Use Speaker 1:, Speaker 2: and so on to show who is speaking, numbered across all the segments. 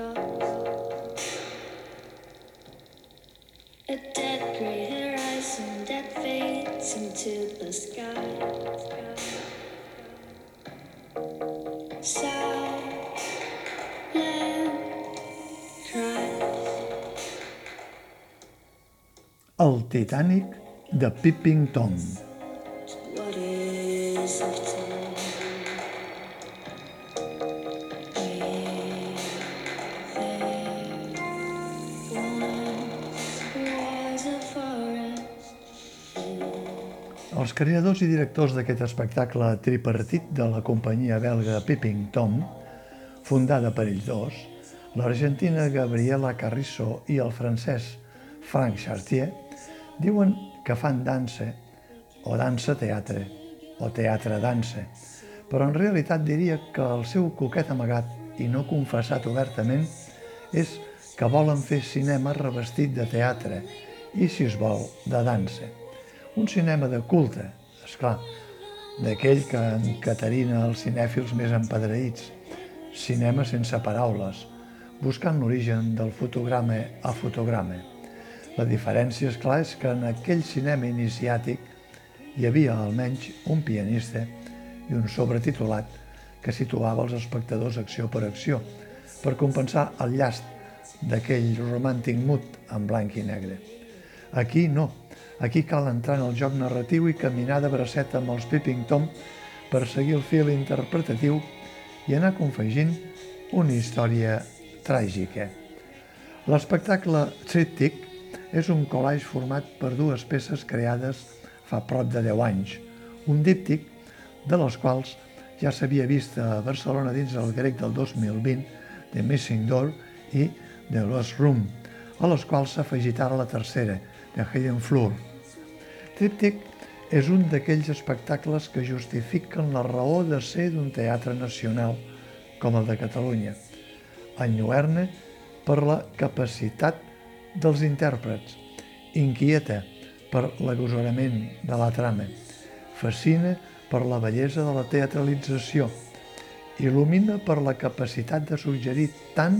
Speaker 1: A dead gray horizon that fades into the sky. Southland cries.
Speaker 2: El Titanic de Peeping Tom.
Speaker 1: What is
Speaker 2: Els creadors i directors d'aquest espectacle tripartit de la companyia belga Peeping Tom, fundada per ells dos, l'argentina Gabriela Carrizo i el francès Frank Chartier, diuen que fan dansa o dansa-teatre o teatre-dansa, però en realitat diria que el seu coquet amagat i no confessat obertament és que volen fer cinema revestit de teatre i, si es vol, de dansa. Un cinema de culte, és clar, d'aquell que encaterina els cinèfils més empadreïts, cinema sense paraules, buscant l'origen del fotograma a fotograma. La diferència, és clar, és que en aquell cinema iniciàtic hi havia almenys un pianista i un sobretitulat que situava els espectadors acció per acció, per compensar el llast d'aquell romàntic mood en blanc i negre. Aquí no, aquí cal entrar en el joc narratiu i caminar de bracet amb els Peeping Tom per seguir el fil interpretatiu i anar confegint una història tràgica. L'espectacle Tríptic és un collage format per dues peces creades fa prop de 10 anys, un díptic de les quals ja s'havia vist a Barcelona dins el grec del 2020 de Missing Door i The Lost Room, a les quals s'ha afegit ara la tercera, de Hayden Floor. Tríptic és un d'aquells espectacles que justifiquen la raó de ser d'un teatre nacional, com el de Catalunya. Enlluerna per la capacitat dels intèrprets, inquieta per l'agosarament de la trama, fascina per la bellesa de la teatralització, il·lumina per la capacitat de suggerir tant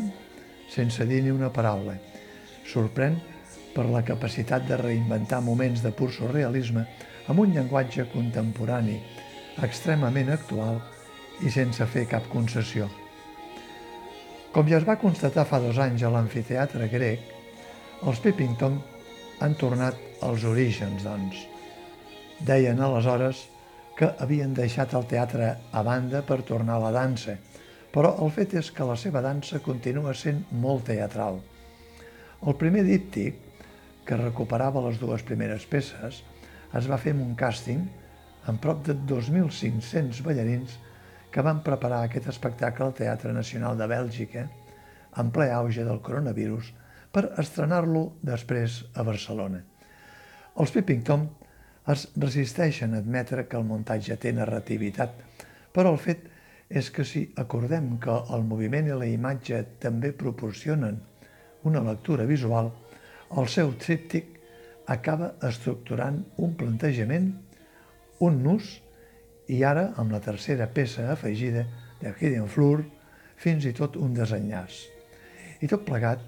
Speaker 2: sense dir ni una paraula, sorprèn per la capacitat de reinventar moments de pur surrealisme amb un llenguatge contemporani, extremament actual i sense fer cap concessió. Com ja es va constatar fa dos anys a l'amfiteatre grec, els Pippington han tornat als orígens, doncs. Deien aleshores que havien deixat el teatre a banda per tornar a la dansa, però el fet és que la seva dansa continua sent molt teatral. El primer díptic, que recuperava les dues primeres peces, es va fer amb un càsting amb prop de 2.500 ballarins que van preparar aquest espectacle al Teatre Nacional de Bèlgica en ple auge del coronavirus per estrenar-lo després a Barcelona. Els Peeping Tom es resisteixen a admetre que el muntatge té narrativitat, però el fet és que si acordem que el moviment i la imatge també proporcionen una lectura visual, el seu tríptic acaba estructurant un plantejament, un nus i ara, amb la tercera peça afegida de Hidden fins i tot un desenllaç. I tot plegat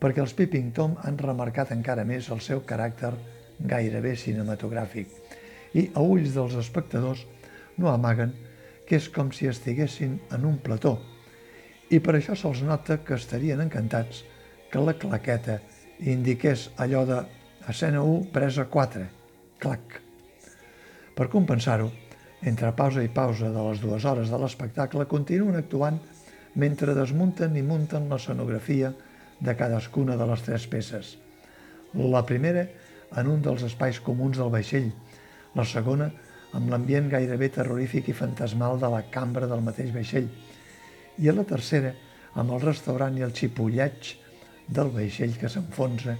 Speaker 2: perquè els Peeping Tom han remarcat encara més el seu caràcter gairebé cinematogràfic i a ulls dels espectadors no amaguen que és com si estiguessin en un plató i per això se'ls nota que estarien encantats que la claqueta indiqués allò de escena 1, presa 4, clac. Per compensar-ho, entre pausa i pausa de les dues hores de l'espectacle continuen actuant mentre desmunten i munten l'escenografia de cadascuna de les tres peces. La primera en un dels espais comuns del vaixell, la segona amb l'ambient gairebé terrorífic i fantasmal de la cambra del mateix vaixell, i a la tercera amb el restaurant i el xipolleig del vaixell que s'enfonsa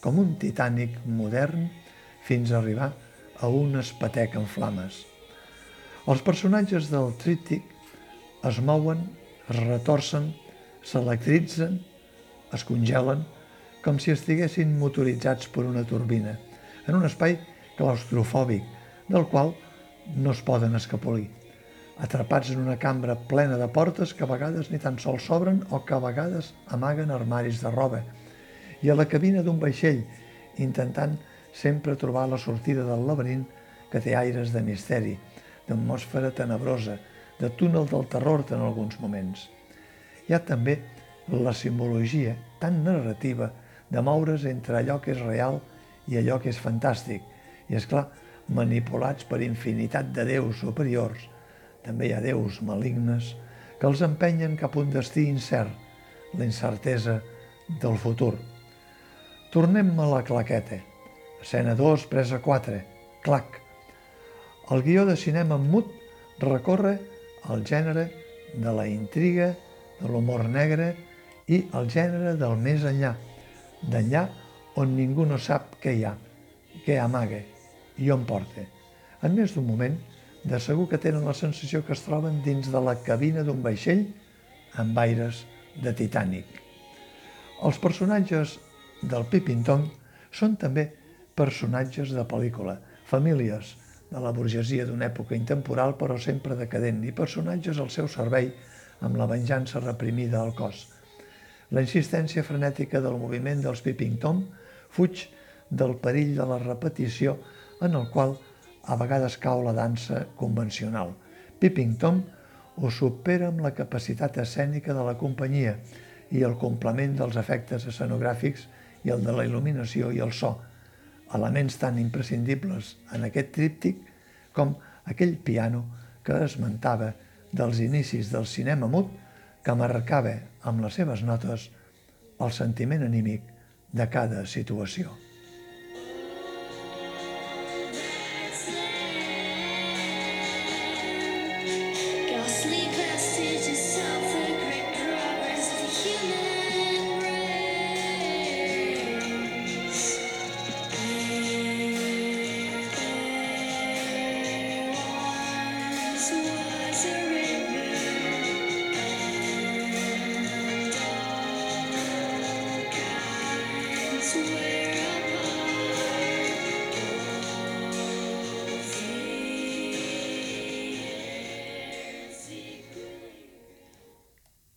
Speaker 2: com un titànic modern fins a arribar a un espatec en flames. Els personatges del tríptic es mouen, es retorcen, s'electritzen, es congelen, com si estiguessin motoritzats per una turbina, en un espai claustrofòbic, del qual no es poden escapolir. Atrapats en una cambra plena de portes que a vegades ni tan sols s'obren o que a vegades amaguen armaris de roba, i a la cabina d'un vaixell, intentant sempre trobar la sortida del laberint que té aires de misteri, d'atmosfera tenebrosa, de túnel del terror en alguns moments. Hi ha també la simbologia tan narrativa de moure's entre allò que és real i allò que és fantàstic, i, és clar manipulats per infinitat de déus superiors, també hi ha déus malignes que els empenyen cap a un destí incert, la incertesa del futur. Tornem a la claqueta. Escena 2, presa 4. Clac. El guió de cinema mut recorre el gènere de la intriga, de l'humor negre i el gènere del més enllà, d'enllà on ningú no sap què hi ha, què amaga i on porta. En més d'un moment, de segur que tenen la sensació que es troben dins de la cabina d'un vaixell amb aires de Titanic. Els personatges del Pipintong són també personatges de pel·lícula, famílies de la burgesia d'una època intemporal però sempre decadent i personatges al seu servei amb la venjança reprimida al cos. La insistència frenètica del moviment dels Peeping Tom fuig del perill de la repetició en el qual a vegades cau la dansa convencional. Peeping Tom ho supera amb la capacitat escènica de la companyia i el complement dels efectes escenogràfics i el de la il·luminació i el so, elements tan imprescindibles en aquest tríptic com aquell piano que esmentava dels inicis del cinema mut que marcava amb les seves notes el sentiment anímic de cada situació.